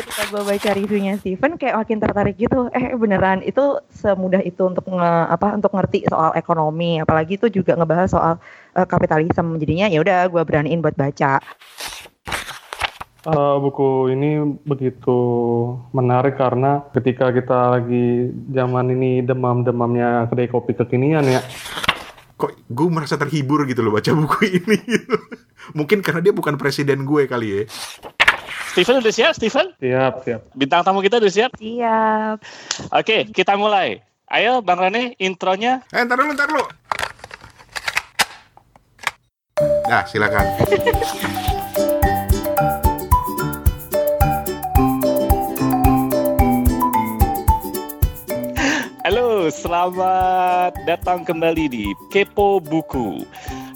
ketika gue baca reviewnya Steven kayak makin tertarik gitu eh beneran itu semudah itu untuk nge, apa untuk ngerti soal ekonomi apalagi itu juga ngebahas soal uh, kapitalisme jadinya ya udah gue beraniin buat baca Uh, buku ini begitu menarik karena ketika kita lagi zaman ini demam-demamnya kedai kopi kekinian ya. Kok gue merasa terhibur gitu loh baca buku ini. Mungkin karena dia bukan presiden gue kali ya. Steven udah siap, Steven? Siap, siap. Bintang tamu kita udah siap? Siap. Oke, kita mulai. Ayo Bang Rane, intronya. Eh, ntar dulu, ntar dulu. Nah, silakan. Halo, selamat datang kembali di Kepo Buku.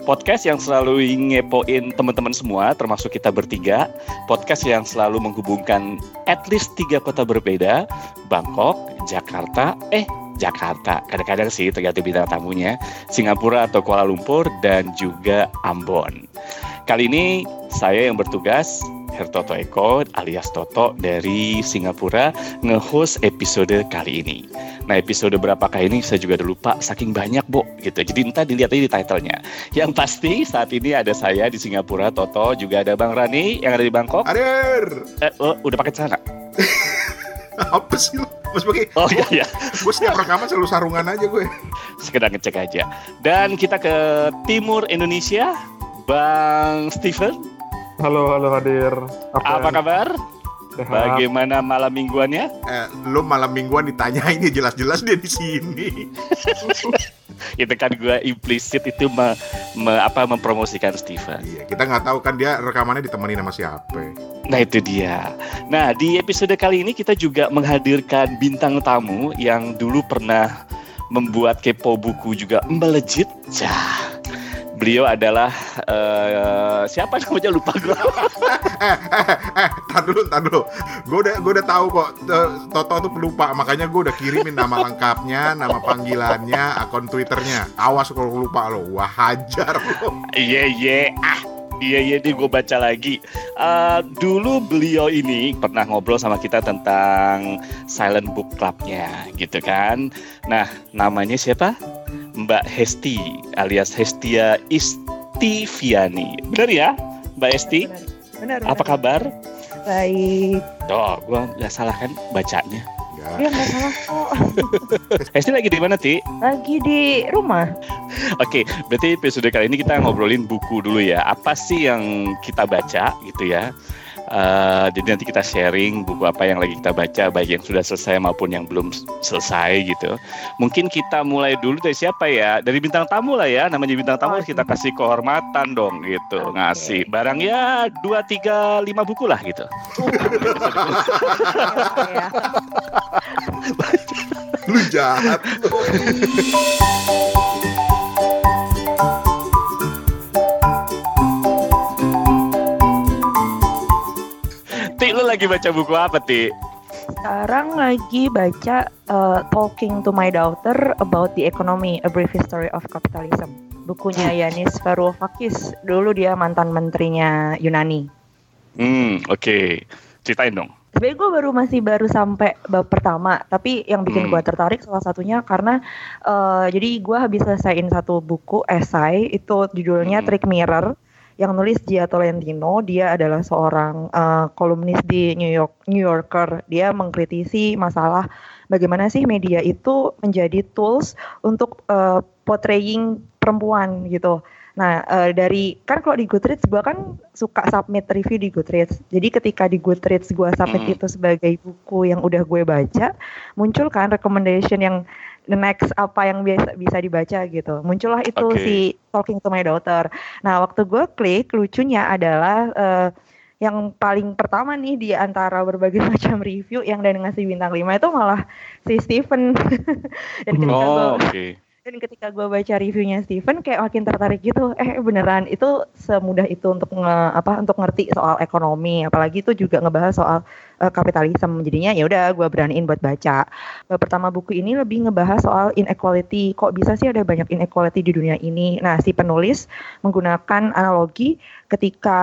Podcast yang selalu ngepoin teman-teman semua, termasuk kita bertiga. Podcast yang selalu menghubungkan at least tiga kota berbeda, Bangkok, Jakarta, eh Jakarta, kadang-kadang sih tergantung bintang tamunya, Singapura atau Kuala Lumpur, dan juga Ambon. Kali ini saya yang bertugas Hertoto Eko alias Toto dari Singapura nge-host episode kali ini. Nah episode berapakah ini saya juga udah lupa saking banyak Bo gitu. Jadi entah dilihat aja di titlenya. Yang pasti saat ini ada saya di Singapura, Toto juga ada Bang Rani yang ada di Bangkok. Hadir. Eh, oh, udah pakai celana? Apa sih lo? Mas pakai. Oh iya iya. Gue setiap rekaman selalu sarungan aja gue. Sekedar ngecek aja. Dan kita ke timur Indonesia, Bang Steven. Halo, halo hadir. Apa kabar? Sehat. Bagaimana malam mingguannya? Eh, lo malam mingguan ditanyain ya jelas-jelas dia di sini. itu kan gue implisit itu me, me- apa mempromosikan Steven. Iya, kita nggak tahu kan dia rekamannya ditemani sama siapa. Nah itu dia. Nah di episode kali ini kita juga menghadirkan bintang tamu yang dulu pernah membuat kepo buku juga melejit. Cah. Beliau adalah eh, siapa namanya lupa gue. eh, eh, eh, tar dulu, tar dulu. Gue udah, gue udah tahu kok. Toto tuh pelupa, makanya gue udah kirimin nama lengkapnya, nama panggilannya, akun twitternya. Awas kalau lupa lo, wah hajar lo. Iya iya ah iya iya ini gue baca lagi. Eh, dulu beliau ini pernah ngobrol sama kita tentang Silent Book Clubnya gitu kan. Nah namanya siapa? Mbak Hesti alias Hestia Istiviani. Bener ya Mbak Hesti? Benar. Apa kabar? Baik. Oh, gue nggak salah kan bacanya. Ya. Ya nggak salah kok. Hesti lagi di mana Ti? Lagi di rumah. Oke, berarti episode kali ini kita ngobrolin buku dulu ya. Apa sih yang kita baca gitu ya? Eh, jadi nanti kita sharing buku apa yang lagi kita baca, baik yang sudah selesai maupun yang belum selesai gitu. Mungkin kita mulai dulu dari siapa ya? Dari bintang tamu lah ya. Namanya bintang tamu kita kasih kehormatan dong gitu, Oke. ngasih barang ya dua tiga lima buku lah gitu. ya. Lu jahat. lu lagi baca buku apa Ti? Sekarang lagi baca uh, Talking to My Daughter About the Economy, A Brief History of Capitalism. Bukunya Yanis Varoufakis. Dulu dia mantan menterinya Yunani. Hmm, oke. Ceritain dong. Sebenarnya gue baru masih baru sampai bab pertama, tapi yang bikin Hmm. gue tertarik salah satunya karena eh, jadi gue habis selesaiin satu buku esai itu judulnya Hmm. Trick Mirror yang nulis Gia Tolentino. Dia adalah seorang eh, kolumnis di New York New Yorker. Dia mengkritisi masalah bagaimana sih media itu menjadi tools untuk eh, portraying perempuan gitu. Nah, eh, dari kan kalau di Goodreads gue kan suka submit review di Goodreads. Jadi ketika di Goodreads gue submit Hmm. itu sebagai buku yang udah gue baca, muncul kan recommendation yang the next apa yang biasa bisa dibaca gitu. Muncullah itu Oke. si Talking to My Daughter. Nah, waktu gue klik, lucunya adalah eh, yang paling pertama nih di antara berbagai macam review yang dan ngasih bintang 5 itu malah si Steven. dan ketika gue Oh, oke. dan ketika gue baca reviewnya Steven kayak makin tertarik gitu eh beneran itu semudah itu untuk nge, apa untuk ngerti soal ekonomi apalagi itu juga ngebahas soal eh, kapitalisme jadinya ya udah gue beraniin buat baca Bab pertama buku ini lebih ngebahas soal inequality kok bisa sih ada banyak inequality di dunia ini nah si penulis menggunakan analogi ketika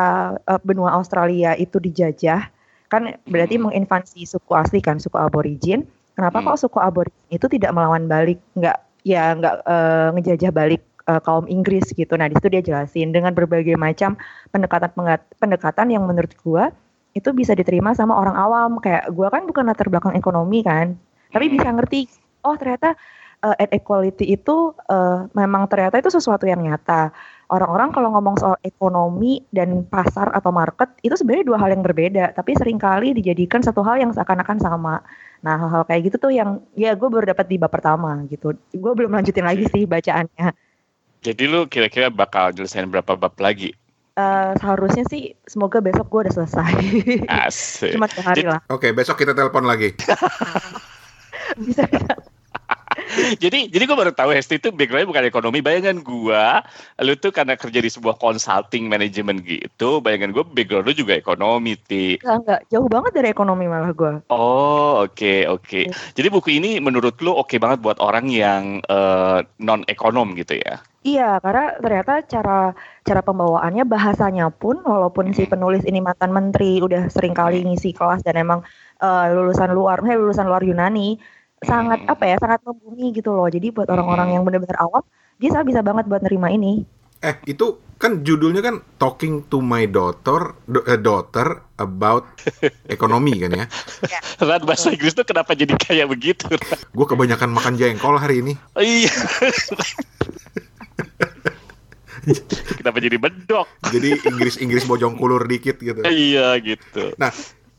eh, benua Australia itu dijajah kan berarti Hmm. menginvasi suku asli kan, suku aborigin. Kenapa Hmm. kok suku aborigin itu tidak melawan balik, nggak ya nggak eh, ngejajah balik eh, kaum Inggris gitu. Nah di situ dia jelasin dengan berbagai macam pendekatan pendekatan yang menurut gua itu bisa diterima sama orang awam. Kayak gua kan bukan latar belakang ekonomi kan, tapi Hmm. bisa ngerti. Oh ternyata eh, equality itu eh, memang ternyata itu sesuatu yang nyata. Orang-orang kalau ngomong soal ekonomi dan pasar atau market itu sebenarnya dua hal yang berbeda, tapi sering kali dijadikan satu hal yang seakan-akan sama. Nah hal-hal kayak gitu tuh yang ya gue baru dapat di bab pertama gitu. Gue belum lanjutin lagi sih bacaannya. Jadi lu kira-kira bakal nyelesain berapa bab lagi? Eh, seharusnya sih semoga besok gue udah selesai. Asik. Cuma dua hari lah. Oke, besok kita telepon lagi. Bisa bisa. Jadi jadi gue baru tahu Hesti itu backgroundnya bukan ekonomi. Bayangan gue, lu tuh karena kerja di sebuah consulting manajemen gitu. Bayangan gue background lu juga ekonomi, Ti. Enggak, enggak. Jauh banget dari ekonomi malah gue. Oh, oke oke. Jadi buku ini menurut lu oke banget buat orang yang non ekonom gitu ya? Iya, karena ternyata cara cara pembawaannya bahasanya pun walaupun si penulis ini mantan menteri udah sering kali ngisi kelas dan emang eh, lulusan luar, eh, lulusan luar Yunani sangat apa ya, sangat membumi gitu loh. Jadi buat orang-orang yang benar-benar awam, dia sangat bisa banget buat nerima ini. Eh, itu kan judulnya kan Talking to My Daughter do- eh, Daughter About Ekonomi kan ya. Ran bahasa Inggris tuh kenapa jadi kayak begitu? Gue kebanyakan makan jengkol hari ini. Oh, iya. kenapa jadi bedok? Jadi Inggris-Inggris bojong kulur dikit gitu. Iya gitu. Nah,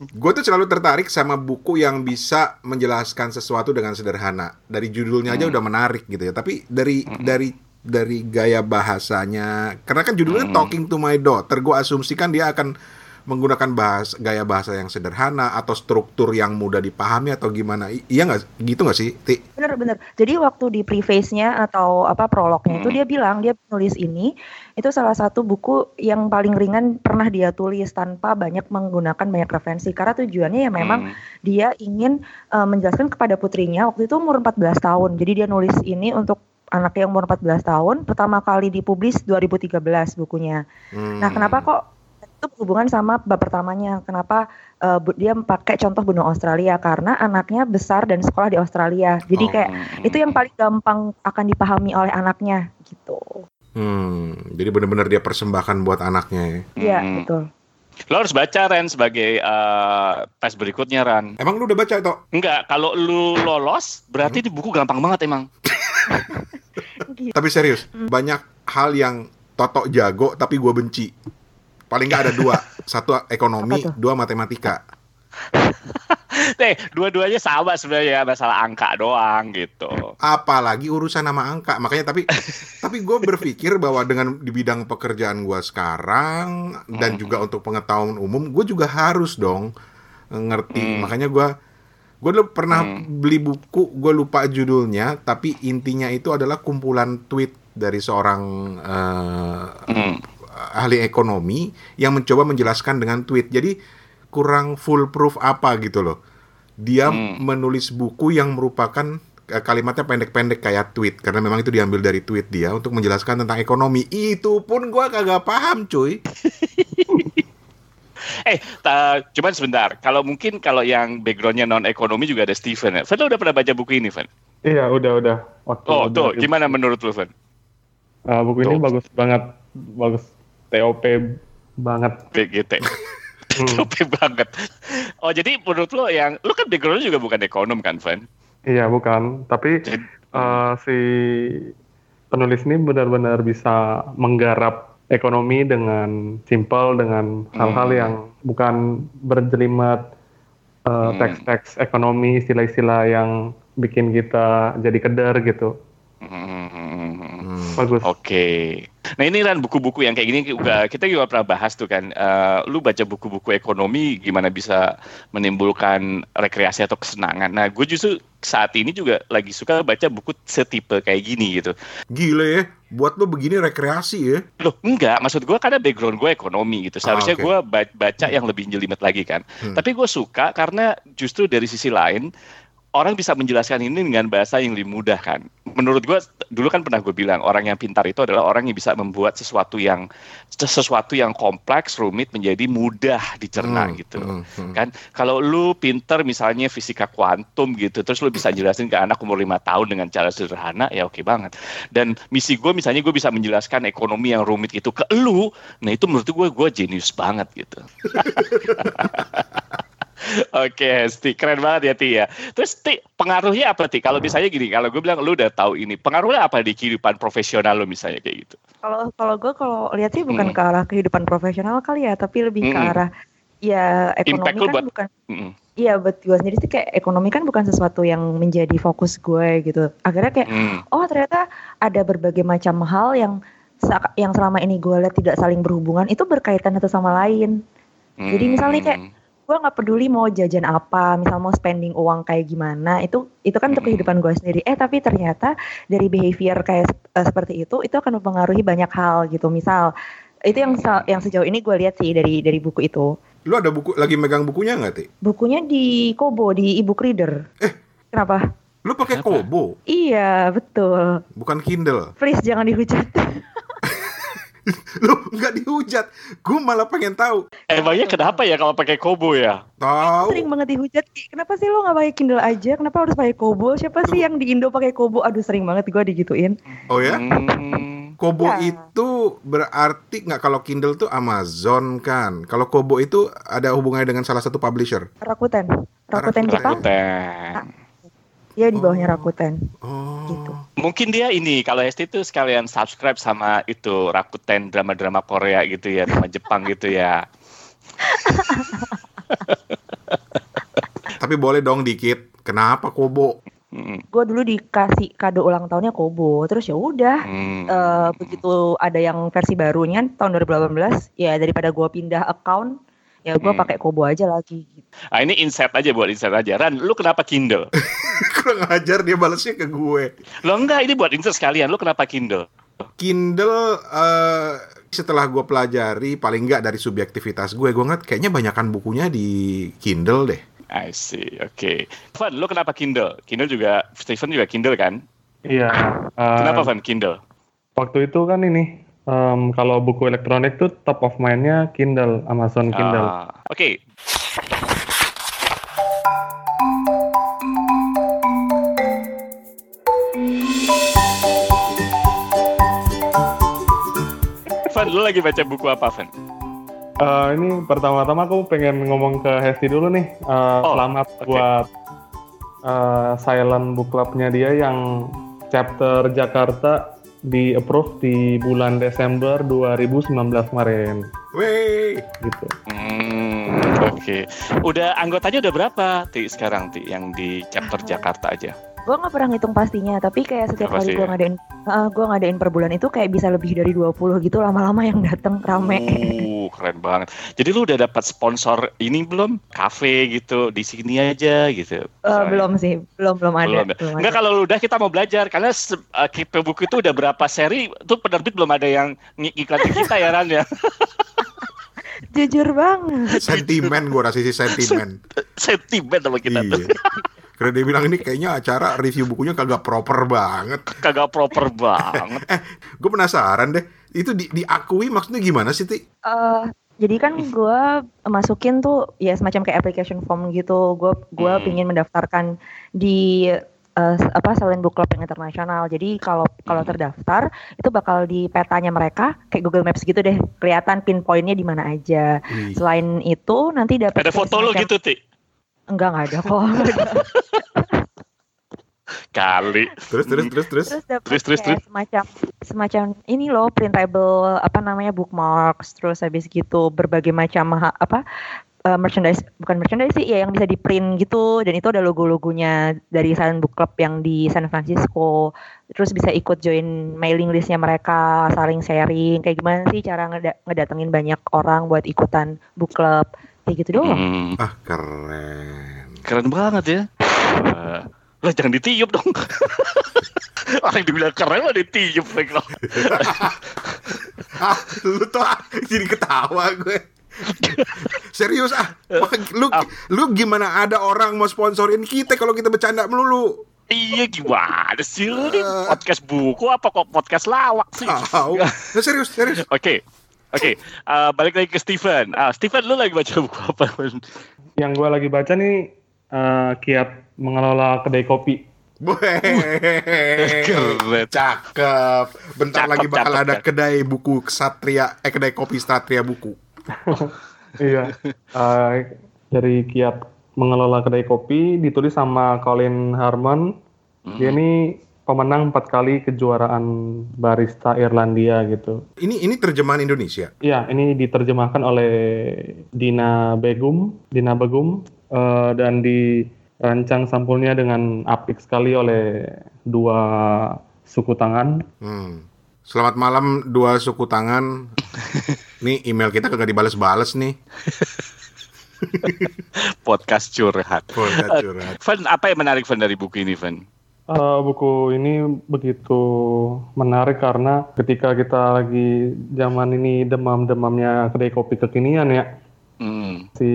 gue tuh selalu tertarik sama buku yang bisa menjelaskan sesuatu dengan sederhana. Dari judulnya aja udah menarik gitu ya. Tapi dari dari dari gaya bahasanya, karena kan judulnya Talking to My Daughter, gue asumsikan dia akan menggunakan bahas gaya bahasa yang sederhana atau struktur yang mudah dipahami atau gimana? I- iya nggak? Gitu nggak sih, Ti? Bener-bener. Jadi waktu di preface-nya atau apa prolognya itu Hmm. dia bilang dia nulis ini itu salah satu buku yang paling ringan pernah dia tulis tanpa banyak menggunakan banyak referensi karena tujuannya ya memang Hmm. dia ingin uh, menjelaskan kepada putrinya waktu itu umur 14 tahun. Jadi dia nulis ini untuk anak yang umur 14 tahun. Pertama kali dipublis 2013 bukunya. Hmm. Nah, kenapa kok itu berhubungan sama bab pertamanya? Kenapa uh, dia pakai contoh benua Australia? Karena anaknya besar dan sekolah di Australia. Jadi Oh. kayak itu yang paling gampang akan dipahami oleh anaknya gitu. Hmm, jadi benar-benar dia persembahkan buat anaknya ya. Iya, Hmm. betul. Lo harus baca Ren sebagai eh, tes berikutnya Ran. Emang lu udah baca itu? Enggak, kalau lu lolos berarti di buku gampang banget emang. Tapi serius, banyak hal yang Toto jago tapi gue benci. Paling nggak ada dua, satu ekonomi, dua matematika. Eh, dua-duanya sama sebenarnya masalah angka doang gitu. Apalagi urusan nama angka. Makanya tapi tapi gue berpikir bahwa dengan di bidang pekerjaan gue sekarang dan juga untuk pengetahuan umum, gue juga harus dong ngerti. Hmm. Makanya gue gue dulu pernah Hmm. beli buku, gue lupa judulnya, tapi intinya itu adalah kumpulan tweet dari seorang eh, Hmm. Ahli ekonomi yang mencoba menjelaskan dengan tweet. Jadi kurang foolproof apa gitu loh. Dia Hmm. menulis buku yang merupakan eh, kalimatnya pendek-pendek kayak tweet karena memang itu diambil dari tweet dia untuk menjelaskan tentang ekonomi. Itu pun gua kagak paham, cuy. Eh, ta- cuman sebentar. Kalau mungkin kalau yang backgroundnya non ekonomi juga ada Steven ya. Fen, lo udah pernah baca buku ini, Fen? Iya, udah udah. Waktu Oh, tuh, gimana menurut lo, Fen? Ah, buku ini Tuh. bagus banget, bagus TOP banget. BGT. Hmm. Tope banget. Oh, jadi menurut lo yang lo kan backgroundnya juga bukan ekonom kan, Fen? Iya, bukan. Tapi Jadi- eh, si penulis ini benar-benar bisa menggarap ekonomi dengan simpel dengan hal-hal Hmm. yang bukan berjelimet eh, Hmm. teks-teks ekonomi, istilah-istilah yang bikin kita jadi keder gitu. Hmm. Bagus. Oke. Nah ini kan buku-buku yang kayak gini juga kita juga pernah bahas tuh kan. Eh, lu baca buku-buku ekonomi gimana bisa menimbulkan rekreasi atau kesenangan. Nah gue justru saat ini juga lagi suka baca buku setipe kayak gini gitu. Gile ya, buat lo begini rekreasi ya. Loh enggak, maksud gue karena background gue ekonomi gitu. Seharusnya Ah, oke. gue ba- baca yang lebih jelimet lagi kan. Hmm. Tapi gue suka karena justru dari sisi lain orang bisa menjelaskan ini dengan bahasa yang lebih mudah kan. Menurut gue dulu kan pernah gue bilang orang yang pintar itu adalah orang yang bisa membuat sesuatu yang sesuatu yang kompleks rumit menjadi mudah dicerna Hmm, gitu. hmm, hmm. Kan kalau lu pinter misalnya fisika kuantum gitu terus lu bisa jelasin ke anak umur lima tahun dengan cara sederhana ya oke banget. Dan misi gue misalnya gue bisa menjelaskan ekonomi yang rumit itu ke lu, nah itu menurut gue gue jenius banget gitu. Oke, Sti, keren banget ya Ti ya. Terus Ti, pengaruhnya apa Ti? Kalau misalnya gini, kalau gue bilang lu udah tahu ini, pengaruhnya apa di kehidupan profesional lu misalnya kayak gitu? Kalau kalau gue kalau lihat sih bukan Hmm. ke arah kehidupan profesional kali ya, tapi lebih ke Hmm. arah ya Impact ekonomi lu kan buat- bukan. Iya buat gue sendiri sih kayak ekonomi kan bukan sesuatu yang menjadi fokus gue gitu. Akhirnya kayak Hmm. oh ternyata ada berbagai macam hal yang yang selama ini gue lihat tidak saling berhubungan itu berkaitan satu sama lain. Jadi misalnya kayak Hmm. Gue nggak peduli mau jajan apa, misal mau spending uang kayak gimana, itu itu kan untuk kehidupan gue sendiri. Eh tapi ternyata dari behavior kayak eh, seperti itu, itu akan mempengaruhi banyak hal gitu. Misal itu yang yang sejauh ini gue lihat sih dari dari buku itu. Lu ada buku lagi megang bukunya nggak, Ti? Bukunya di Kobo di ebook reader. Eh. kenapa? Lu pakai? Kobo, Iya betul. bukan Kindle. Please jangan dihujat. Lu nggak dihujat. Gue malah pengen tahu. Emangnya kenapa ya kalau pakai kobo ya? Tahu. Sering banget dihujat. Ki, Kenapa sih lo nggak pakai Kindle aja? Kenapa harus pakai Kobo? Siapa sih yang di Indo pakai Kobo? Aduh sering banget gue digituin. Oh ya? Hmm. Kobo Ya. itu berarti nggak kalau Kindle tuh Amazon kan. Kalau Kobo itu ada hubungannya dengan salah satu publisher. Rakuten. Rakuten Rakuten. Jepang. Rakuten. Dia di bawahnya Oh. Rakuten. Oh. Gitu. Mungkin dia ini kalau Esti itu sekalian subscribe sama itu Rakuten drama-drama Korea gitu ya, drama Jepang gitu ya. Tapi boleh dong dikit. Kenapa Kobo? Hmm. Gue dulu dikasih kado ulang tahunnya Kobo. Terus ya udah. Hmm. eh, begitu ada yang versi barunya tahun 2018 ya daripada gue pindah account ya gue Hmm. pakai Kobo aja lagi gitu. Ah, ini insight aja buat insight aja. Ran, lu kenapa Kindle? Kurang ajar dia balasnya ke gue. Lo enggak, ini buat insight sekalian. Lu kenapa Kindle? Kindle eh, setelah gue pelajari paling nggak dari subjektivitas gue, gue ngeliat kayaknya banyakan bukunya di Kindle deh. I see, oke. Van, lu kenapa Kindle? Kindle juga, Stephen juga Kindle kan? Iya. eh, Kenapa Van Kindle? Waktu itu kan ini em, kalau buku elektronik tuh top of mind-nya Kindle, Amazon Kindle. Ah, Oke, Van, lu lagi baca buku apa, Van? Eh, ini pertama-tama aku pengen ngomong ke Hesti dulu nih. Eh, Oh, selamat oke. buat eh, Silent Book Club-nya dia yang chapter Jakarta di approve di bulan Desember 2019 kemarin Wey, gitu. Hmm. Oke. Udah anggotanya udah berapa, Ti, sekarang, Ti, yang di chapter Jakarta aja? Gue nggak pernah ngitung pastinya tapi kayak setiap Nggak kali gue ya? ngadain gue ngadain per bulan itu kayak bisa lebih dari 20 gitu lama-lama yang datang rame. Uh, keren banget. Jadi lu udah dapat sponsor ini belum? Kafe gitu di sini aja gitu. Eh, Misalnya. belum sih, belum belum ada. Belum ya? belum Enggak ada. kalau lu udah kita mau belajar karena uh, Kepo buku itu udah berapa seri tuh penerbit belum ada yang ng- iklanin kita ya Ran ya. Jujur banget. sentimen gue rasa sih sentimen. Sentimen sama kita tuh. Karena dia bilang ini kayaknya acara review bukunya kagak proper banget. Kagak proper banget. Gue penasaran deh, itu di, diakui maksudnya gimana sih, Ti? Eh, jadi kan gue masukin tuh ya semacam kayak application form gitu. Gue gue Hmm. pingin mendaftarkan di eh, apa Silent Book Club yang internasional. Jadi kalau kalau Hmm. terdaftar itu bakal di petanya mereka kayak Google Maps gitu deh, kelihatan pinpointnya di mana aja. Wih. Selain itu nanti dapat Ada foto semacam- gitu, Ti. Enggak enggak ada kok. Kali. Terus terus terus terus. terus Terus, terus, semacam semacam ini loh printable apa namanya bookmarks terus habis gitu berbagai macam ha- apa eh, merchandise bukan merchandise sih ya yang bisa di print gitu dan itu ada logo-logonya dari Silent Book Club yang di San Francisco terus bisa ikut join mailing listnya mereka saling sharing kayak gimana sih cara ngeda- ngedatengin banyak orang buat ikutan book club kayak gitu doang Hmm, Ah, keren. keren banget ya. Wah. Lah jangan ditiup dong. Orang dibilang keren mah ditiup mereka. ah, lu tuh ah, jadi ketawa gue. Serius ah. Lu Ah. lu gimana ada orang mau sponsorin kita kalau kita bercanda melulu? Iya gimana sih lu nih? Podcast buku apa kok podcast lawak sih? Nah, serius, serius. Oke. Oke, eh, balik lagi ke Steven. Ah, Steven, lu lagi baca buku apa? Yang gue lagi baca nih eh, kiat mengelola kedai kopi. Keren. cakep. Bentar Cakep, lagi bakal cakep, ada cakep. kedai buku Ksatria, eh kedai kopi Ksatria buku. iya. Eh, dari kiat mengelola kedai kopi ditulis sama Colin Harmon. Dia ini pemenang empat kali kejuaraan barista Irlandia gitu. Ini ini terjemahan Indonesia. Iya, ini diterjemahkan oleh Dina Begum, Dina Begum, eh, dan dirancang sampulnya dengan apik sekali oleh dua suku tangan. Hmm. Selamat malam dua suku tangan. nih email kita kagak dibales-bales nih. Podcast curhat. Podcast curhat. Fen, apa yang menarik Fen dari buku ini, Fen? Eh, buku ini begitu menarik karena ketika kita lagi zaman ini demam-demamnya kedai kopi kekinian ya, Hmm. si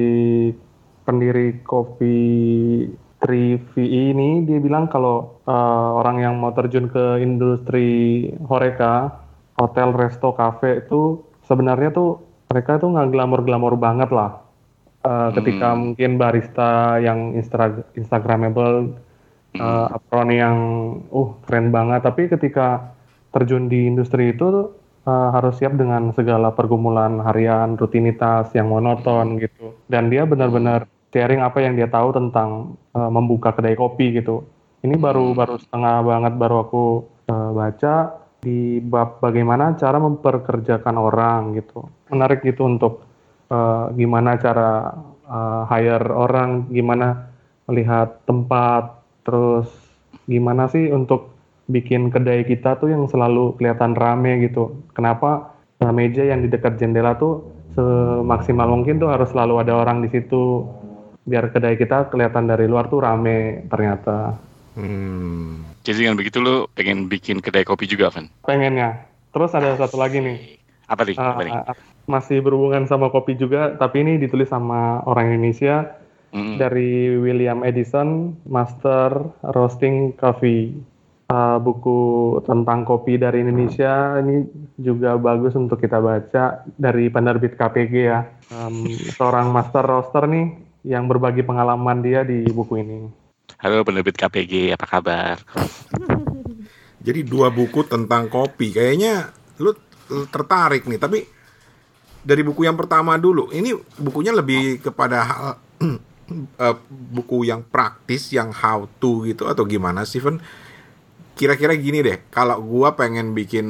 pendiri kopi 3VE ini dia bilang kalau eh, orang yang mau terjun ke industri horeca, hotel, resto, cafe itu sebenarnya tuh mereka tuh nggak glamor-glamor banget lah. Eh, ketika mungkin barista yang instra- instagramable, eh, apron yang uh keren banget, tapi ketika terjun di industri itu eh, harus siap dengan segala pergumulan harian, rutinitas yang monoton gitu. Dan dia benar-benar sharing apa yang dia tahu tentang eh, membuka kedai kopi gitu. Ini baru baru setengah banget baru aku eh, baca di bab bagaimana cara memperkerjakan orang gitu. Menarik gitu untuk eh, gimana cara eh, hire orang, gimana melihat tempat, terus gimana sih untuk bikin kedai kita tuh yang selalu kelihatan rame gitu. Kenapa meja yang di dekat jendela tuh semaksimal mungkin tuh harus selalu ada orang di situ biar kedai kita kelihatan dari luar tuh rame ternyata. Hmm. Jadi dengan begitu lu pengen bikin kedai kopi juga, Fen? Pengennya. Terus ada satu lagi nih. Apa nih? Apa nih? Eh, masih berhubungan sama kopi juga, tapi ini ditulis sama orang Indonesia Mm. dari William Edison, Master Roasting Coffee. Uh, buku tentang kopi dari Indonesia ini juga bagus untuk kita baca dari penerbit KPG ya. Um, seorang master roaster nih yang berbagi pengalaman dia di buku ini. Halo penerbit KPG, apa kabar? Jadi dua buku tentang kopi. Kayaknya lu lu tertarik nih, tapi dari buku yang pertama dulu. Ini bukunya lebih kepada hal eh, buku yang praktis, yang how to gitu atau gimana, Steven? Kira-kira gini deh, kalau gua pengen bikin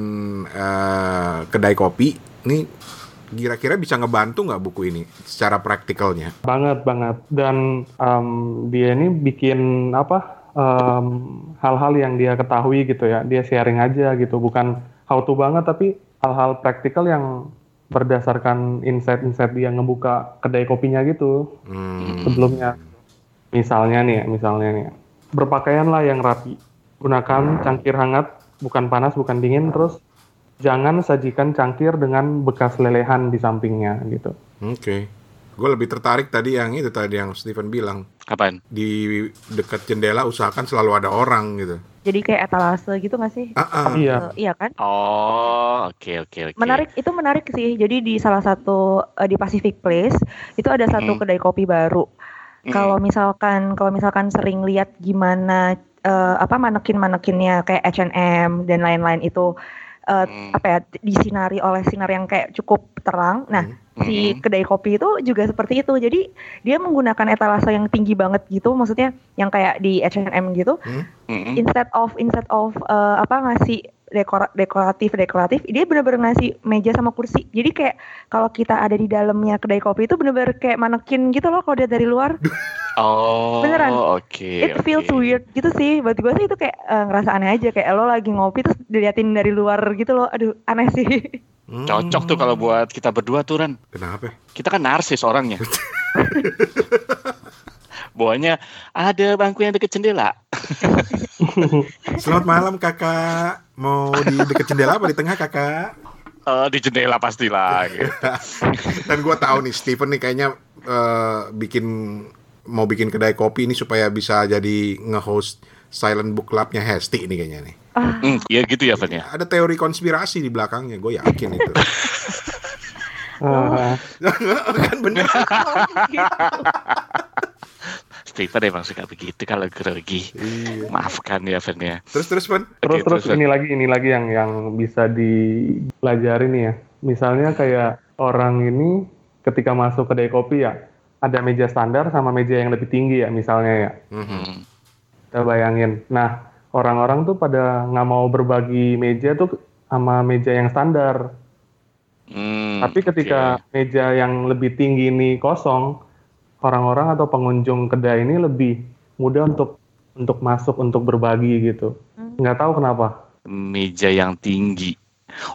eh, kedai kopi, nih kira-kira bisa ngebantu nggak buku ini secara praktikalnya? Banget banget dan um, dia ini bikin apa um, hal-hal yang dia ketahui gitu ya. Dia sharing aja gitu, bukan how to banget tapi hal-hal praktikal yang berdasarkan insight-insight dia ngebuka kedai kopinya gitu Hmm. sebelumnya. Misalnya nih, ya, misalnya nih, berpakaianlah yang rapi, gunakan cangkir hangat, bukan panas, bukan dingin, terus jangan sajikan cangkir dengan bekas lelehan di sampingnya gitu. Oke. Gue lebih tertarik tadi yang itu tadi yang Steven bilang Kapan? di dekat jendela usahakan selalu ada orang gitu. Jadi kayak etalase gitu nggak sih? Ah, ah. Iya. Eh, iya kan? Oh, oke oke oke. Menarik itu menarik sih. Jadi di salah satu eh, di Pacific Place itu ada satu Hmm. kedai kopi baru. Hmm. Kalau misalkan kalau misalkan sering lihat gimana eh, apa manekin-manekinnya kayak H&M dan lain-lain itu eh, Hmm. apa ya disinari oleh sinar yang kayak cukup terang. Nah, si Hmm. kedai kopi itu juga seperti itu. Jadi dia menggunakan etalase yang tinggi banget gitu, maksudnya yang kayak di H&M gitu. Mm-mm. Instead of instead of eh, apa ngasih dekor dekoratif dekoratif, dia bener-bener ngasih meja sama kursi. Jadi kayak kalau kita ada di dalamnya kedai kopi itu bener-bener kayak manekin gitu loh kalau dia dari luar. Oh, Beneran. oke. It feels oke. weird gitu sih. Buat gue sih itu kayak eh, ngerasa aneh aja kayak lo lagi ngopi terus diliatin dari luar gitu loh. Aduh, aneh sih. Hmm. Cocok tuh kalau buat kita berdua tuh Ran. Kenapa? Kita kan narsis orangnya. Bawahnya ada bangku yang deket jendela. Selamat malam kakak. Mau di dekat jendela apa di tengah kakak? Oh, di jendela pastilah. Gitu. Dan gue tahu nih Steven nih kayaknya eh, bikin mau bikin kedai kopi ini supaya bisa jadi nge-host Silent Book Club-nya Hesti ini kayaknya nih. Ah, Hmm, ya gitu ya, Van ya. Ada teori konspirasi di belakangnya, gue yakin itu. Ah, kan bener. Steven emang suka begitu kalau grogi. Iya. Maafkan ya, Van ya. Terus terus Pan. terus terus Van. ini lagi ini lagi yang yang bisa dipelajari nih ya. Misalnya kayak orang ini ketika masuk kedai kopi ya ada meja standar sama meja yang lebih tinggi ya misalnya ya. Mhm. Hmm. Kita bayangin. Nah orang-orang tuh pada nggak mau berbagi meja tuh sama meja yang standar. Hmm, Tapi ketika meja yang lebih tinggi ini kosong, orang-orang atau pengunjung kedai ini lebih mudah untuk untuk masuk untuk berbagi gitu. Hmm. Nggak tahu kenapa. meja yang tinggi.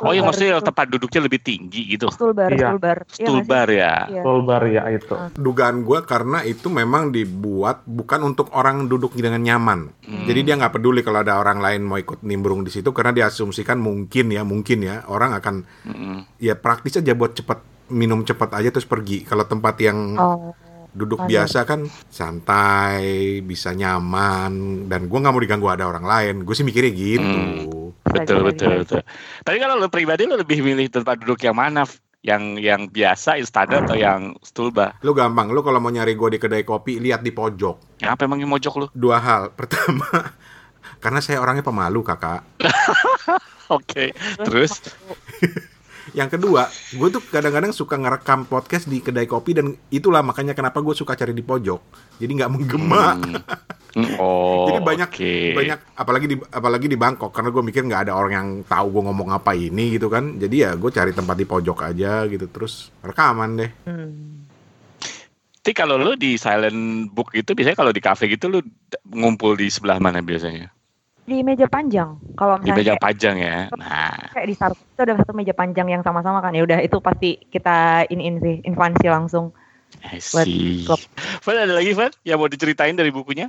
Oh, bar maksudnya tempat duduknya lebih tinggi gitu. stool bar, Iya. stool bar. Iya nggak Stool sih? bar ya. Iya. Full bar ya itu. Dugaan gue karena itu memang dibuat bukan untuk orang duduk dengan nyaman. Hmm. Jadi dia nggak peduli kalau ada orang lain mau ikut nimbrung di situ karena diasumsikan mungkin ya mungkin ya orang akan Mm-mm. ya praktis aja buat cepat minum cepat aja terus pergi. Kalau tempat yang Oh, duduk Standar. biasa kan santai, bisa nyaman dan gua nggak mau diganggu ada orang lain. Gue sih mikirnya gitu. Hmm. Betul, betul, betul. Tapi kalau lo pribadi lo lebih milih tempat duduk yang mana? Yang yang biasa, standar atau yang stool bar? Lu gampang, lu kalau mau nyari gue di kedai kopi lihat di pojok. Apa emang yang mojok lo? Dua hal. Pertama, karena saya orangnya pemalu kakak. Oke. Terus? Yang kedua, gue tuh kadang-kadang suka ngerekam podcast di kedai kopi dan itulah makanya kenapa gue suka cari di pojok. Jadi nggak menggema. Hmm. Oh, Jadi banyak oke. banyak apalagi di apalagi di Bangkok karena gue mikir nggak ada orang yang tahu gue ngomong apa ini gitu kan. Jadi ya gue cari tempat di pojok aja gitu terus rekaman deh. Hmm. Tapi kalau lo di silent book itu biasanya kalau di cafe gitu lo d- ngumpul di sebelah mana biasanya? Di meja panjang. Kalau Di misalnya meja kayak, panjang ya. Nah, kayak di Starbucks itu ada satu meja panjang yang sama-sama kan ya udah itu pasti kita ini sih infansi langsung. Van ada lagi Van yang mau diceritain dari bukunya?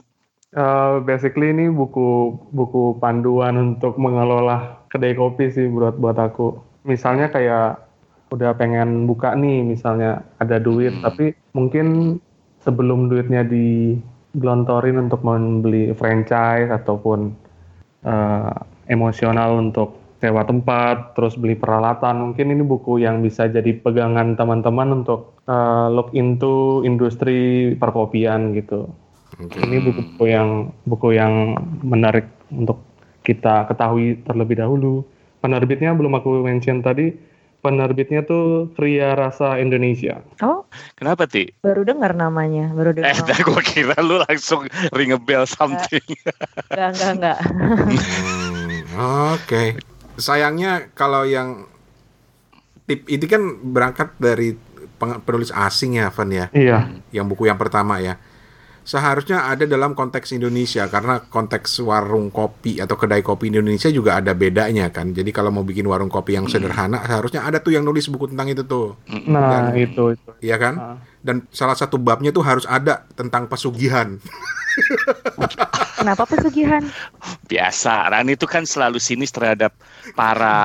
Uh, basically ini buku buku panduan untuk mengelola kedai kopi sih buat buat aku. Misalnya kayak udah pengen buka nih, misalnya ada duit, Hmm. tapi mungkin sebelum duitnya digelontorin untuk membeli franchise ataupun uh, emosional untuk sewa tempat, terus beli peralatan, mungkin ini buku yang bisa jadi pegangan teman-teman untuk uh, look into industri perkopian gitu. Oke. Ini buku-buku yang buku yang menarik untuk kita ketahui terlebih dahulu. Penerbitnya belum aku mention tadi. Penerbitnya tuh Kria Rasa Indonesia. Oh, Kenapa Ti? baru dengar namanya, baru dengar. Eh, dah gue kira lu langsung ring a bell something. Enggak, enggak, enggak. Hmm, Oke. Sayangnya kalau yang tip itu kan berangkat dari penulis asing ya, Van ya. Iya. Yang buku yang pertama ya. Seharusnya ada dalam konteks Indonesia karena konteks warung kopi atau kedai kopi Indonesia juga ada bedanya kan. Jadi kalau mau bikin warung kopi yang sederhana, seharusnya ada tuh yang nulis buku tentang itu tuh, Nah, Dan- itu itu. iya kan? Ah. Dan salah satu babnya tuh harus ada tentang pesugihan. Kenapa pesugihan? Biasa, Rani itu kan selalu sinis terhadap para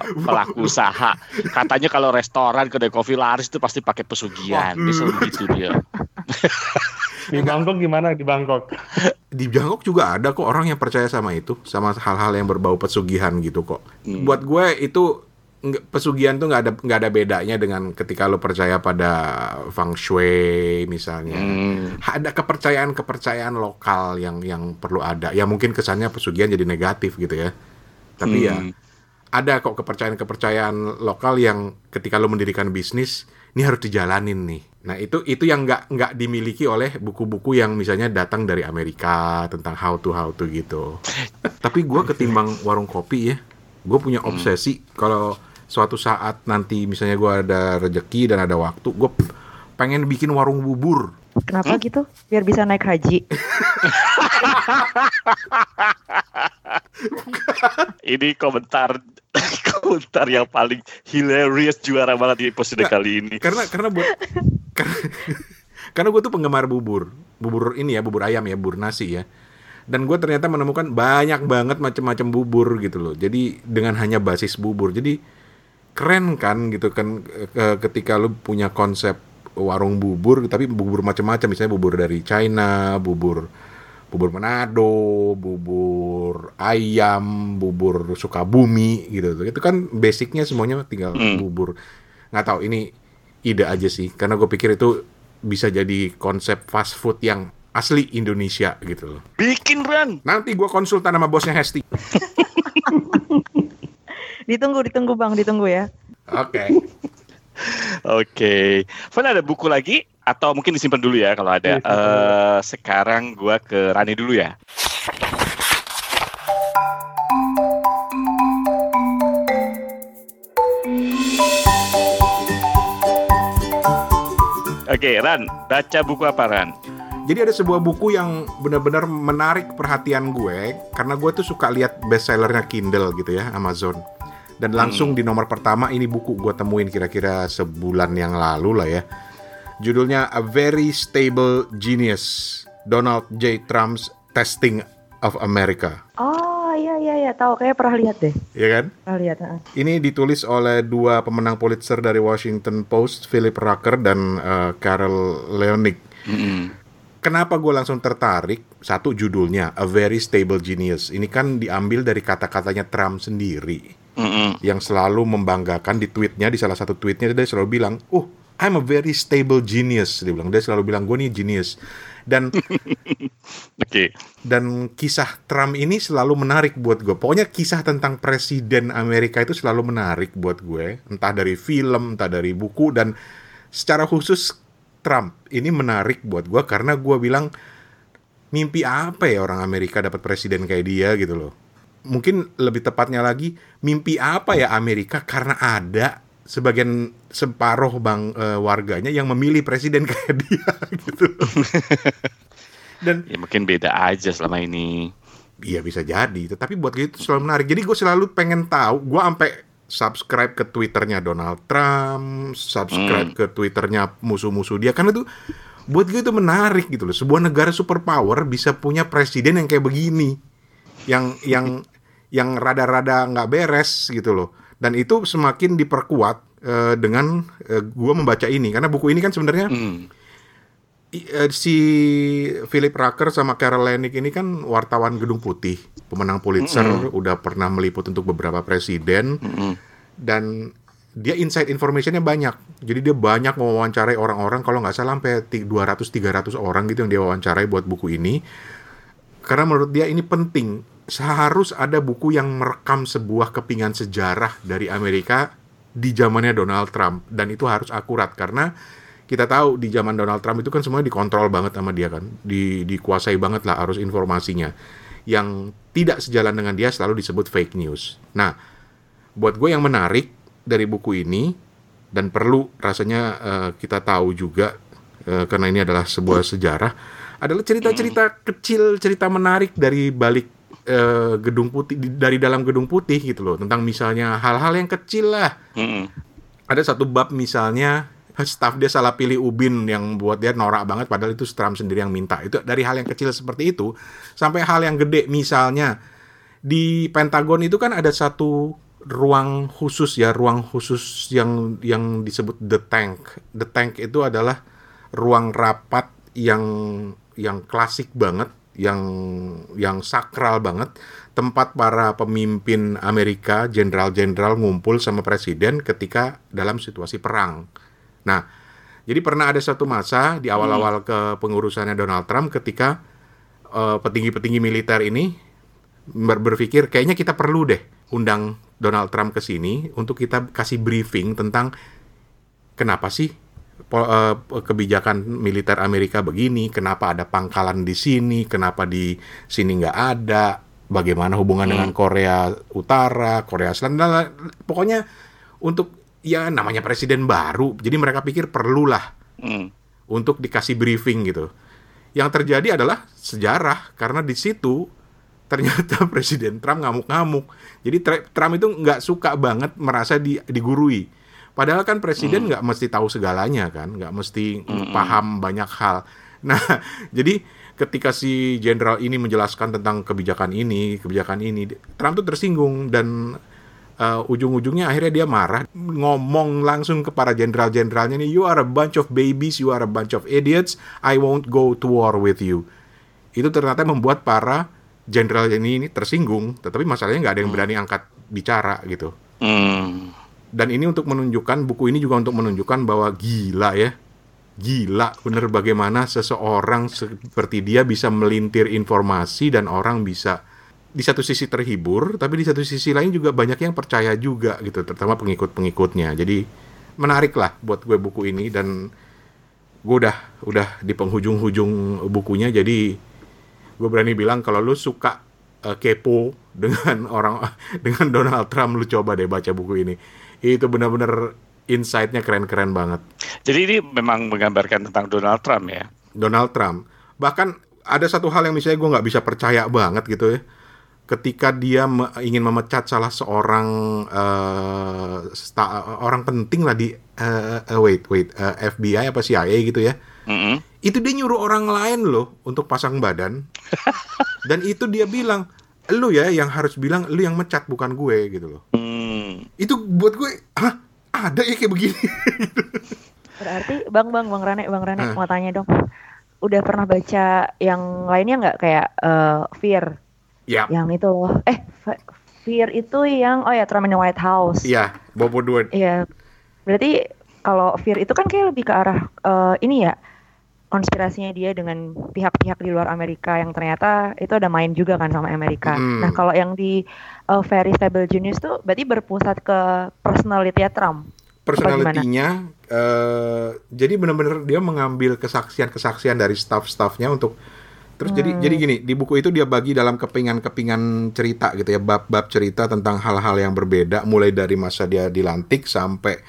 pelaku usaha. Katanya kalau restoran, kedai kopi laris itu pasti pakai pesugihan. Dia selalu gitu dia. Di Bangkok gimana di Bangkok? Di Bangkok juga ada kok orang yang percaya sama itu, sama hal-hal yang berbau pesugihan gitu kok. Hmm. Buat gue itu pesugihan tuh nggak ada nggak ada bedanya dengan ketika lo percaya pada feng shui misalnya. Hmm. Ada kepercayaan-kepercayaan lokal yang yang perlu ada. Ya mungkin kesannya pesugihan jadi negatif gitu ya. Tapi ya Hmm. ada kok kepercayaan-kepercayaan lokal yang ketika lo mendirikan bisnis ini harus dijalanin nih. Nah itu itu yang nggak nggak dimiliki oleh buku-buku yang misalnya datang dari Amerika tentang how to how to gitu. Tapi gua ketimbang warung kopi ya, gue punya obsesi kalau suatu saat nanti misalnya gua ada rejeki dan ada waktu, gue pengen bikin warung bubur. Kenapa gitu? Biar bisa naik haji. Ini komentar komentar yang paling hilarious juara banget di episode Nggak. kali ini. Karena karena buat karena, karena gue tuh penggemar bubur, bubur ini ya, bubur ayam ya, bubur nasi ya. Dan gue ternyata menemukan banyak banget macam-macam bubur gitu loh. Jadi dengan hanya basis bubur. Jadi keren kan gitu kan ketika lu punya konsep warung bubur tapi bubur macam-macam misalnya bubur dari China, bubur bubur Manado, bubur ayam, bubur Sukabumi gitu. Itu kan basicnya semuanya tinggal Hmm. bubur. Nggak tahu ini ide aja sih karena gue pikir itu bisa jadi konsep fast food yang asli Indonesia gitu loh. Bikin Ran. Nanti gue konsultan sama bosnya Hesti. Ditunggu, ditunggu Bang, ditunggu ya. Oke. Oke. Van ada buku lagi atau mungkin disimpan dulu ya kalau ada. Iya, Eh sekarang gua ke Rani dulu ya. Oke, Ran, baca buku apa Ran? Jadi ada sebuah buku yang benar-benar menarik perhatian gue karena gue tuh suka lihat bestsellernya Kindle gitu ya Amazon. Dan langsung di nomor pertama ini buku gue temuin kira-kira sebulan yang lalu lah ya. Judulnya A Very Stable Genius, Donald J. Trump's Testing of America. Oh, iya, iya, iya. Tahu, kayak pernah lihat deh. Ya kan? Pernah lihat. ah. Ini ditulis oleh dua pemenang Pulitzer dari Washington Post, Philip Rucker dan eh, Carol Leonig. Mm-mm. Kenapa gue langsung tertarik? Satu judulnya A Very Stable Genius. Ini kan diambil dari kata-katanya Trump sendiri Mm-mm. yang selalu membanggakan di tweetnya di salah satu tweetnya dia selalu bilang, "Oh, I'm a very stable genius." Dia bilang dia selalu bilang gue nih genius. Dan Oke. dan kisah Trump ini selalu menarik buat gue. Pokoknya kisah tentang presiden Amerika itu selalu menarik buat gue. Entah dari film, entah dari buku dan secara khusus Trump ini menarik buat gue karena gue bilang mimpi apa ya orang Amerika dapat presiden kayak dia gitu loh. Mungkin lebih tepatnya lagi mimpi apa ya Amerika karena ada sebagian separuh bang eh, warganya yang memilih presiden kayak dia gitu. Dan Ya mungkin beda aja selama ini. Iya bisa jadi, tetapi buat gue itu selalu menarik. Jadi gue selalu pengen tahu, gue sampai subscribe ke twitternya Donald Trump, subscribe ke twitternya musuh-musuh dia, karena tuh buat gue itu menarik gitu loh. Sebuah negara superpower bisa punya presiden yang kayak begini, yang yang yang rada-rada nggak beres gitu loh. Dan itu semakin diperkuat eh, dengan eh, gue membaca ini, karena buku ini kan sebenarnya Hmm. I- eh, si Philip Rucker sama Carol Leonnig ini kan wartawan Gedung Putih, pemenang Pulitzer, udah pernah meliput untuk beberapa presiden Mm-mm. dan dia inside informationnya banyak. Jadi dia banyak mewawancarai orang-orang kalau nggak salah sampai 200-300 orang gitu yang dia wawancarai buat buku ini. Karena menurut dia ini penting. Seharus ada buku yang merekam sebuah kepingan sejarah dari Amerika di zamannya Donald Trump dan itu harus akurat karena kita tahu di zaman Donald Trump itu kan semuanya dikontrol banget sama dia kan, di, dikuasai banget lah arus informasinya. Yang tidak sejalan dengan dia selalu disebut fake news. Nah, buat gue yang menarik dari buku ini dan perlu rasanya eh, kita tahu juga eh, karena ini adalah sebuah sejarah adalah cerita-cerita kecil, cerita menarik dari balik eh, gedung putih di- dari dalam gedung putih gitu loh tentang misalnya hal-hal yang kecil lah. Mm-mm. ada satu bab misalnya staff dia salah pilih ubin yang buat dia norak banget padahal itu Trump sendiri yang minta. Itu dari hal yang kecil seperti itu sampai hal yang gede. Misalnya di Pentagon itu kan ada satu ruang khusus ya ruang khusus yang yang disebut the tank. The tank itu adalah ruang rapat yang yang klasik banget yang yang sakral banget. Tempat para pemimpin Amerika jenderal-jenderal ngumpul sama presiden ketika dalam situasi perang. Nah, jadi pernah ada satu masa di awal-awal ke pengurusannya Donald Trump ketika eh, petinggi-petinggi militer ini ber- berpikir kayaknya kita perlu deh undang Donald Trump ke sini untuk kita kasih briefing tentang kenapa sih kebijakan militer Amerika begini, kenapa ada pangkalan di sini, kenapa di sini nggak ada, bagaimana hubungan dengan Korea Utara, Korea Selatan, dan pokoknya untuk ya namanya presiden baru, jadi mereka pikir perlulah Mm. untuk dikasih briefing gitu. Yang terjadi adalah sejarah karena di situ ternyata Presiden Trump ngamuk-ngamuk. Jadi Trump itu nggak suka banget merasa di- digurui. Padahal kan presiden nggak mesti tahu segalanya kan, nggak mesti paham banyak hal. Nah, jadi ketika si jenderal ini menjelaskan tentang kebijakan ini, kebijakan ini, Trump tuh tersinggung dan uh, ujung-ujungnya akhirnya dia marah ngomong langsung ke para jenderal-jenderalnya nih you are a bunch of babies you are a bunch of idiots I won't go to war with you. Itu ternyata membuat para jenderal ini, ini tersinggung tetapi masalahnya nggak ada yang berani angkat bicara gitu. Hmm. Dan ini untuk menunjukkan buku ini juga untuk menunjukkan bahwa gila ya. Gila bener bagaimana seseorang seperti dia bisa melintir informasi dan orang bisa di satu sisi terhibur tapi di satu sisi lain juga banyak yang percaya juga gitu terutama pengikut-pengikutnya. Jadi menarik lah buat gue buku ini dan gue udah udah di penghujung-hujung bukunya. Jadi gue berani bilang kalau lu suka eh, kepo dengan orang dengan Donald Trump. Lu coba deh baca buku ini. Itu benar-benar insight-nya keren-keren banget. Jadi ini memang menggambarkan tentang Donald Trump ya. Donald Trump. Bahkan ada satu hal yang misalnya gue nggak bisa percaya banget gitu ya ketika dia me- ingin memecat salah seorang sta- orang penting lah di eh, eh, wait wait eh, FBI apa CIA gitu ya Mm-mm. itu dia nyuruh orang lain loh untuk pasang badan dan itu dia bilang lu ya yang harus bilang lu yang mecat bukan gue gitu loh Hmm. itu buat gue hah ada ya kayak begini Berarti Bang Bang Bang Rane Bang Rane Hah? mau tanya dong. Udah pernah baca yang lainnya nggak kayak eh, Fear ya yang itu loh. Eh Fe- Fear itu yang oh ya Trump in the White House. iya Bob Woodward Iya. Berarti kalau Fear itu kan kayak lebih ke arah eh, ini ya konspirasinya dia dengan pihak-pihak di luar Amerika yang ternyata itu ada main juga kan sama Amerika. Mm. Nah kalau yang di eh, Very Stable Genius tuh berarti berpusat ke personality Trump. personalitinya eh jadi benar-benar dia mengambil kesaksian-kesaksian dari staff-staffnya untuk terus jadi Hmm. jadi gini di buku itu dia bagi dalam kepingan-kepingan cerita gitu ya bab-bab cerita tentang hal-hal yang berbeda mulai dari masa dia dilantik sampai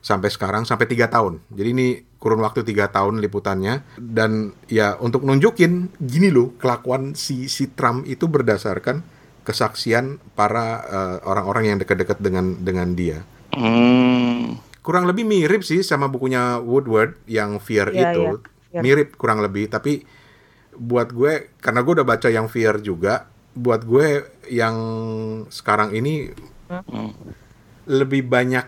sampai sekarang sampai tiga tahun jadi ini kurun waktu tiga tahun liputannya dan ya untuk nunjukin gini loh kelakuan si si Trump itu berdasarkan kesaksian para eh, orang-orang yang dekat-dekat dengan dengan dia Hmm. kurang lebih mirip sih sama bukunya Woodward yang Fear Iya, itu iya, Fear. mirip kurang lebih tapi buat gue karena gue udah baca yang Fear juga buat gue yang sekarang ini Hmm. lebih banyak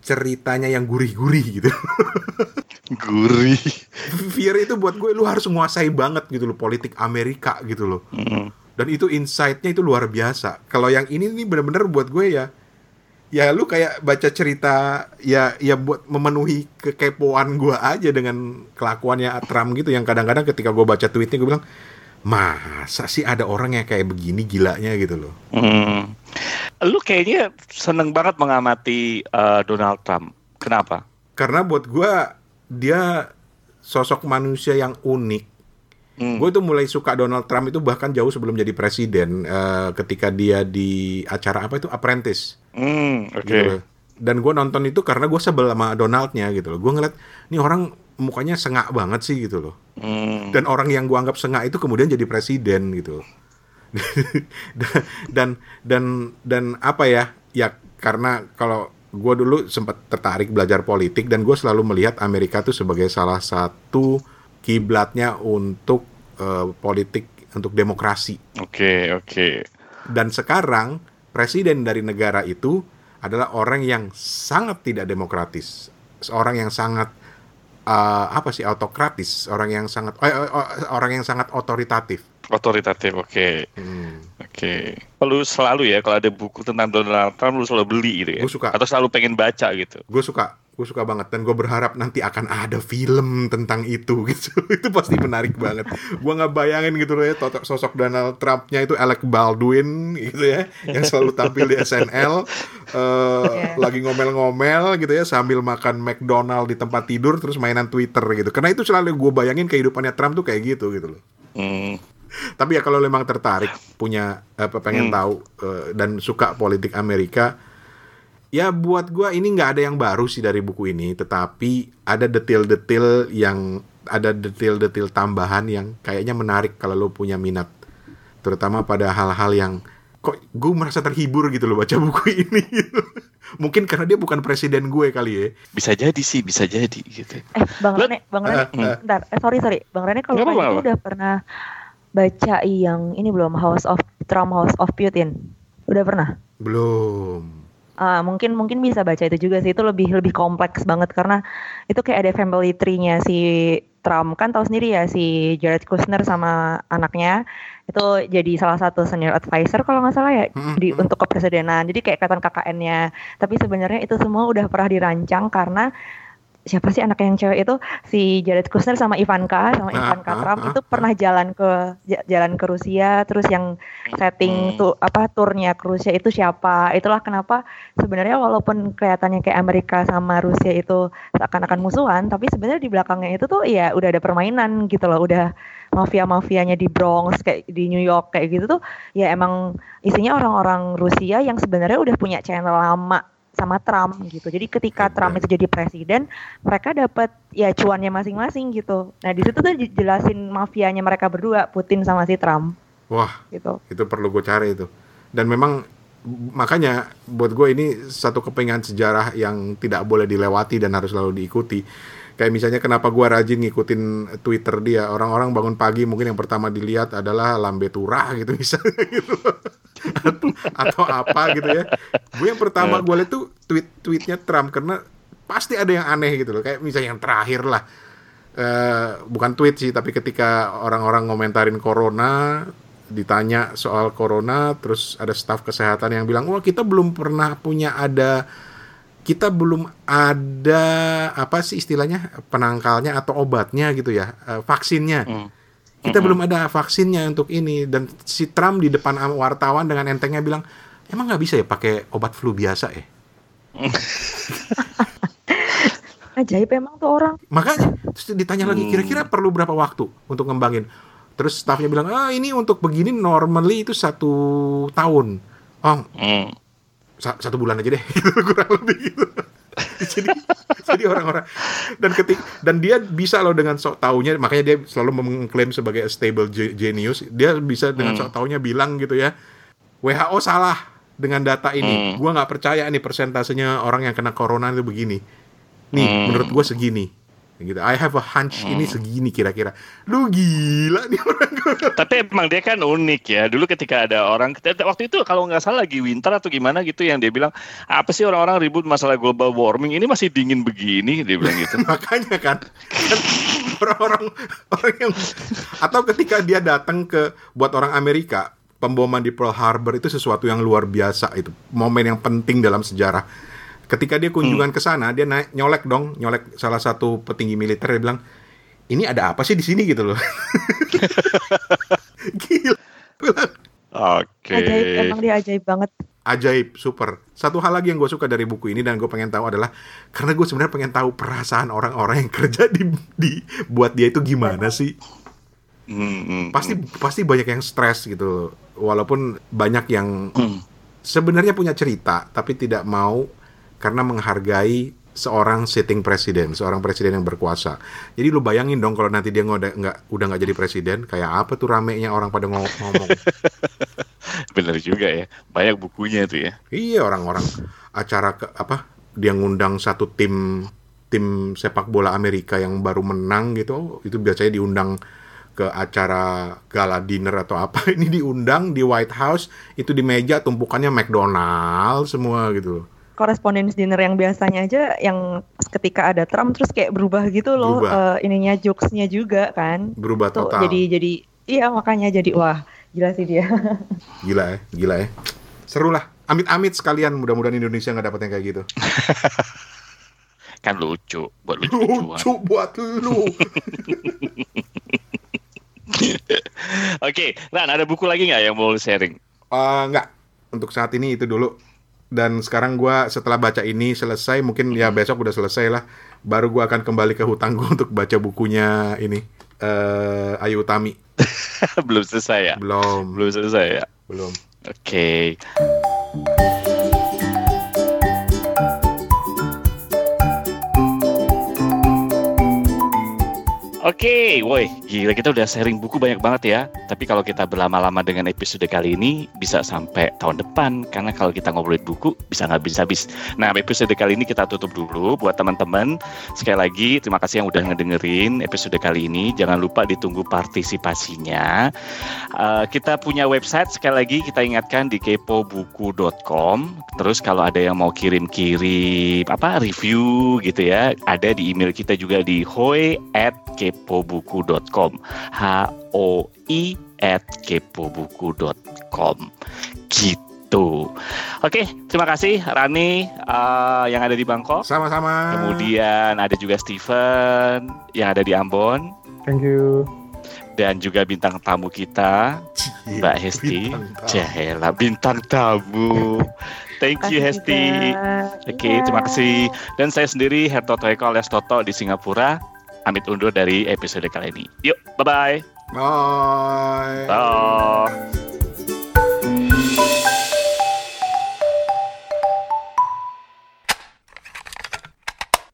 ceritanya yang gurih-gurih gitu Gurih. Fear itu buat gue lu harus menguasai banget gitu loh politik Amerika gitu loh Hmm. dan itu insight-nya itu luar biasa. Kalau yang ini nih bener-bener buat gue ya, ya lu kayak baca cerita ya ya buat memenuhi kekepoan gue aja dengan kelakuannya Trump gitu yang kadang-kadang ketika gue baca tweetnya gue bilang masa sih ada orang yang kayak begini gilanya gitu loh. Hmm. Lu kayaknya seneng banget mengamati uh, Donald Trump. Kenapa? Karena buat gue dia sosok manusia yang unik. Hmm. Gue tuh mulai suka Donald Trump itu bahkan jauh sebelum jadi presiden eh, ketika dia di acara apa itu Apprentice. Hmm, oke. gitu loh. Dan gue nonton itu karena gue sebel sama Donaldnya gitu loh. Gue ngeliat, nih orang mukanya sengak banget sih gitu loh. Hmm. Dan orang yang gue anggap sengak itu kemudian jadi presiden gitu. dan dan dan apa ya? Ya karena kalau gue dulu sempat tertarik belajar politik dan gue selalu melihat Amerika tuh sebagai salah satu kiblatnya untuk eh, politik untuk demokrasi Oke, oke. dan sekarang presiden dari negara itu adalah orang yang sangat tidak demokratis, seorang yang sangat eh, apa sih autokratis, orang yang sangat eh, eh, orang yang sangat otoritatif. Otoritatif, oke. Hmm. Oke. Lu selalu ya kalau ada buku tentang Donald Trump lu selalu beli gitu ya? Gua suka. Atau selalu pengen baca gitu? Gue suka, gue suka banget dan gue berharap nanti akan ada film tentang itu gitu. itu pasti menarik banget. Gue nggak bayangin gitu loh ya sosok Donald Trumpnya itu Alec Baldwin gitu ya, yang selalu tampil di SNL, eh, Iya. lagi ngomel-ngomel gitu ya sambil makan McDonald di tempat tidur terus mainan Twitter gitu. Karena itu selalu gue bayangin kehidupannya Trump tuh kayak gitu gitu loh. Hmm. Tapi ya kalau memang tertarik punya apa pengen Hmm. tahu eh, dan suka politik Amerika, ya buat gua ini nggak ada yang baru sih dari buku ini, tetapi ada detail-detail yang ada detail-detail tambahan yang kayaknya menarik kalau lo punya minat, terutama pada hal-hal yang kok gue merasa terhibur gitu loh baca buku ini. Mungkin karena dia bukan presiden gue kali ya. Bisa jadi sih, bisa jadi gitu. Eh, Bang Rene, Bang Rene, Eh, eh. bentar. Eh, sorry, sorry. Bang Rene kalau gitu udah pernah baca yang ini belum House of Trump House of Putin? Udah pernah? Belum. Uh, mungkin mungkin bisa baca itu juga sih. Itu lebih lebih kompleks banget karena itu kayak ada family tree-nya si Trump. Kan tahu sendiri ya si Jared Kushner sama anaknya. Itu jadi salah satu senior advisor kalau nggak salah ya Hmm, di hmm. untuk kepresidenan. Jadi kayak kelihatan KKN-nya tapi sebenarnya itu semua udah pernah dirancang karena siapa sih anak yang cewek itu? Si Jared Kushner sama Ivanka sama Ah, Ivanka ah, Trump ah, itu pernah jalan ke ja- jalan ke Rusia terus yang setting Hmm. tuh apa turnya ke Rusia itu siapa? Itulah kenapa sebenarnya walaupun kelihatannya kayak Amerika sama Rusia itu seakan-akan musuhan tapi sebenarnya di belakangnya itu tuh ya udah ada permainan gitu loh. Udah mafia-mafianya di Bronx kayak di New York kayak gitu tuh ya emang isinya orang-orang Rusia yang sebenarnya udah punya channel lama sama Trump gitu. Jadi ketika Oke. Trump itu jadi presiden, mereka dapat ya cuannya masing-masing gitu. Nah, di situ tuh dijelasin mafianya mereka berdua, Putin sama si Trump Wah, gitu. itu perlu gue cari itu. Dan memang makanya buat gue ini satu kepingan sejarah yang tidak boleh dilewati dan harus selalu diikuti. Kayak misalnya kenapa gue rajin ngikutin Twitter dia. Orang-orang bangun pagi mungkin yang pertama dilihat adalah lambe turah gitu misalnya gitu. atau, atau apa gitu ya. Gue yang pertama gue lihat tuh tweet-tweetnya Trump karena pasti ada yang aneh gitu loh. Kayak misalnya yang terakhir lah. Eh, bukan tweet sih tapi ketika orang-orang ngomentarin corona ditanya soal corona terus ada staf kesehatan yang bilang wah kita belum pernah punya ada kita belum ada apa sih istilahnya penangkalnya atau obatnya gitu ya eh, vaksinnya Hmm. kita belum ada vaksinnya untuk ini dan si Trump di depan wartawan dengan entengnya bilang emang nggak bisa ya pakai obat flu biasa ya Ajaib emang tuh orang. makanya terus ditanya lagi Hmm. kira-kira perlu berapa waktu untuk ngembangin terus stafnya bilang ah ini untuk begini normally itu satu tahun oh Hmm. Sa- satu bulan aja deh gitu, kurang lebih gitu jadi jadi orang-orang dan ketik dan dia bisa loh dengan sok taunya makanya dia selalu mengklaim sebagai stable ge- genius dia bisa dengan Hmm. sok taunya bilang gitu ya WHO salah dengan data ini Hmm. gua nggak percaya nih persentasenya orang yang kena corona itu begini nih Hmm. menurut gua segini gitu. I have a hunch ini segini kira-kira. Lu gila nih orang. Tapi emang dia kan unik ya. Dulu ketika ada orang waktu itu kalau nggak salah lagi winter atau gimana gitu yang dia bilang apa sih orang-orang ribut masalah global warming? Ini masih dingin begini dia bilang gitu. makanya kan kan orang-orang orang yang atau ketika dia datang ke buat orang Amerika pemboman di Pearl Harbor itu sesuatu yang luar biasa itu. Momen yang penting dalam sejarah ketika dia kunjungan ke sana dia naik nyolek dong nyolek salah satu petinggi militer dia bilang ini ada apa sih di sini? gitu loh. Gila. Oke. Ajaib emang dia ajaib banget. ajaib super. Satu hal lagi yang gue suka dari buku ini dan gue pengen tahu adalah karena gue sebenarnya pengen tahu perasaan orang-orang yang kerja di, di buat dia itu gimana sih? Hmm, hmm, pasti pasti banyak yang stres gitu. Walaupun banyak yang hmm. sebenarnya punya cerita tapi tidak mau karena menghargai seorang sitting presiden seorang presiden yang berkuasa jadi lu bayangin dong kalau nanti dia ngoda- nggak udah nggak jadi presiden kayak apa tuh ramenya orang pada ngo- ngomong Bener juga ya. Banyak bukunya tuh ya. Iya orang-orang acara ke apa dia ngundang satu tim tim sepak bola Amerika yang baru menang gitu itu biasanya diundang ke acara gala dinner atau apa ini diundang di White House itu di meja tumpukannya McDonald semua gitu Correspondence dinner yang biasanya aja yang ketika ada Trump terus kayak berubah gitu loh Berubah. eh, ininya jokesnya juga kan. berubah Tuh total jadi jadi iya makanya jadi wah gila sih dia. gila ya gila ya seru lah amit-amit sekalian mudah-mudahan Indonesia nggak dapet yang kayak gitu Kan lucu buat lucu-lucuan. lucu buat lu Oke, Ran ada buku lagi nggak yang mau sharing? Eh, nggak untuk saat ini itu dulu dan sekarang gua setelah baca ini selesai mungkin ya besok udah selesai lah baru gua akan kembali ke hutang gua untuk baca bukunya ini eh Ayu Utami Belum selesai ya? belum Belum selesai ya? belum Oke. Oke, woi, gila kita udah sharing buku banyak banget ya. Tapi kalau kita berlama-lama dengan episode kali ini bisa sampai tahun depan karena kalau kita ngobrolin buku bisa nggak bisa habis. Nah, episode kali ini kita tutup dulu buat teman-teman. Sekali lagi terima kasih yang udah ngedengerin episode kali ini. Jangan lupa ditunggu partisipasinya. Uh, kita punya website sekali lagi kita ingatkan di kepobuku.com. Terus kalau ada yang mau kirim-kirim apa review gitu ya, ada di email kita juga di hoi kepobuku.com h o i at kepobuku.com gitu. Oke terima kasih Rani uh, yang ada di Bangkok. Sama-sama. Kemudian ada juga Steven yang ada di Ambon. Thank you. Dan juga bintang tamu kita Mbak Hesti. Jahela bintang tamu. Thank you Hesti. Oke, okay, terima kasih. Dan saya sendiri Hertoto Eko alias Toto di Singapura amit undur dari episode kali ini. Yuk, bye-bye. Bye. Bye.